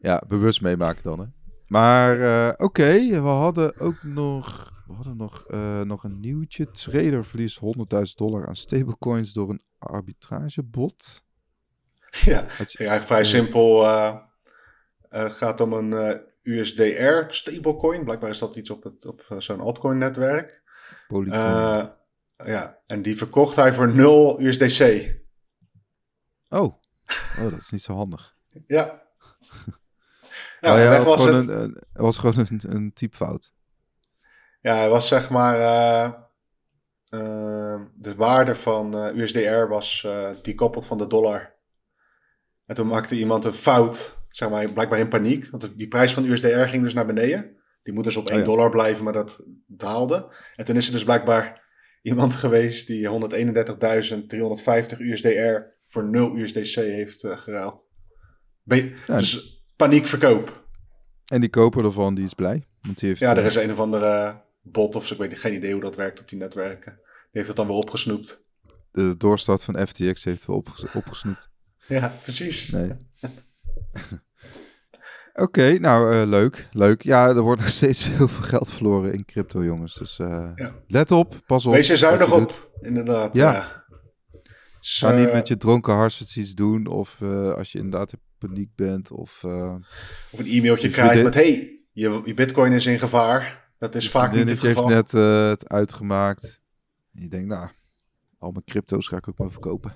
Ja, bewust meemaken dan, hè. Maar uh, oké, we hadden ook nog, we hadden nog, uh, nog een nieuwtje. Trader verliest 100.000 dollar aan stablecoins door een arbitragebot. Ja, je, eigenlijk vrij simpel. Uh, gaat om een USDR stablecoin. Blijkbaar is dat iets op, het, op zo'n altcoin netwerk. ja, en die verkocht hij voor 0 USDC. Oh. oh, dat is niet zo handig. ja. Ja, oh, ja, was, het... een, een, was gewoon een, een typfout. Ja, hij was zeg maar. Uh, uh, de waarde van uh, USDR was dekoppeld van de dollar. En toen maakte iemand een fout, zeg maar, blijkbaar in paniek. Want die prijs van USDR ging dus naar beneden. Die moet dus op 1 dollar blijven, maar dat daalde. En toen is er dus blijkbaar iemand geweest die 131.350 USDR voor 0 USDC heeft geruild. Ja, dus paniekverkoop. En die koper ervan, die is blij. Want die heeft, ja, er is een of andere bot of zo, ik weet geen idee hoe dat werkt op die netwerken. Die heeft het dan weer opgesnoept. De doorstart van FTX heeft we opgesnoept. Ja, precies. Nee. Oké, nou uh, leuk, leuk. Ja, er wordt nog steeds heel veel geld verloren in crypto, jongens. Dus uh, ja. let op, pas op. Wees er zuinig op, inderdaad. Ja. ja. Ga niet met je dronken hartstikke iets doen. Of uh, als je inderdaad in paniek bent. Of, of een e-mailtje krijgt met... Hey, je, je bitcoin is in gevaar. Dat is vaak niet het geval. heeft net het uitgemaakt. En je denkt, nou, al mijn crypto's ga ik ook maar verkopen.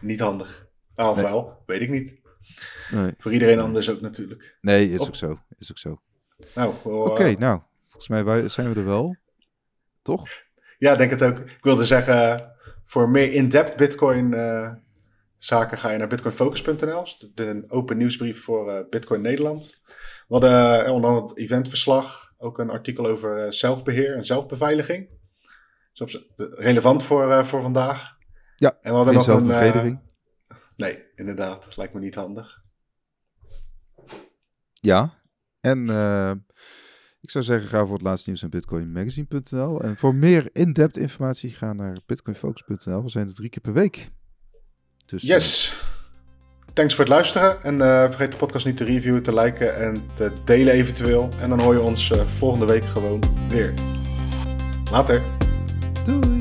Niet handig. Nou, wel, weet ik niet. Nee. Voor iedereen anders ook natuurlijk. Nee, is ook zo. Is ook zo. Nou, Oké, nou, volgens mij zijn we er wel. Toch? Ja, denk het ook. Ik wilde zeggen, voor meer in-depth Bitcoin uh, zaken ga je naar bitcoinfocus.nl. De open nieuwsbrief voor uh, Bitcoin Nederland. We hadden uh, onder het eventverslag ook een artikel over zelfbeheer en zelfbeveiliging. Dus relevant voor, voor vandaag. Ja, en we hadden nog een. nee, inderdaad. Dat lijkt me niet handig. Ja, en ik zou zeggen, ga voor het laatste nieuws naar bitcoinmagazine.nl. En voor meer in-depth informatie, ga naar bitcoinfocus.nl. We zijn er drie keer per week. Dus, yes. Thanks voor het luisteren. En uh, vergeet de podcast niet te reviewen, te liken en te delen eventueel. En dan hoor je ons uh, volgende week gewoon weer. Later. Doei.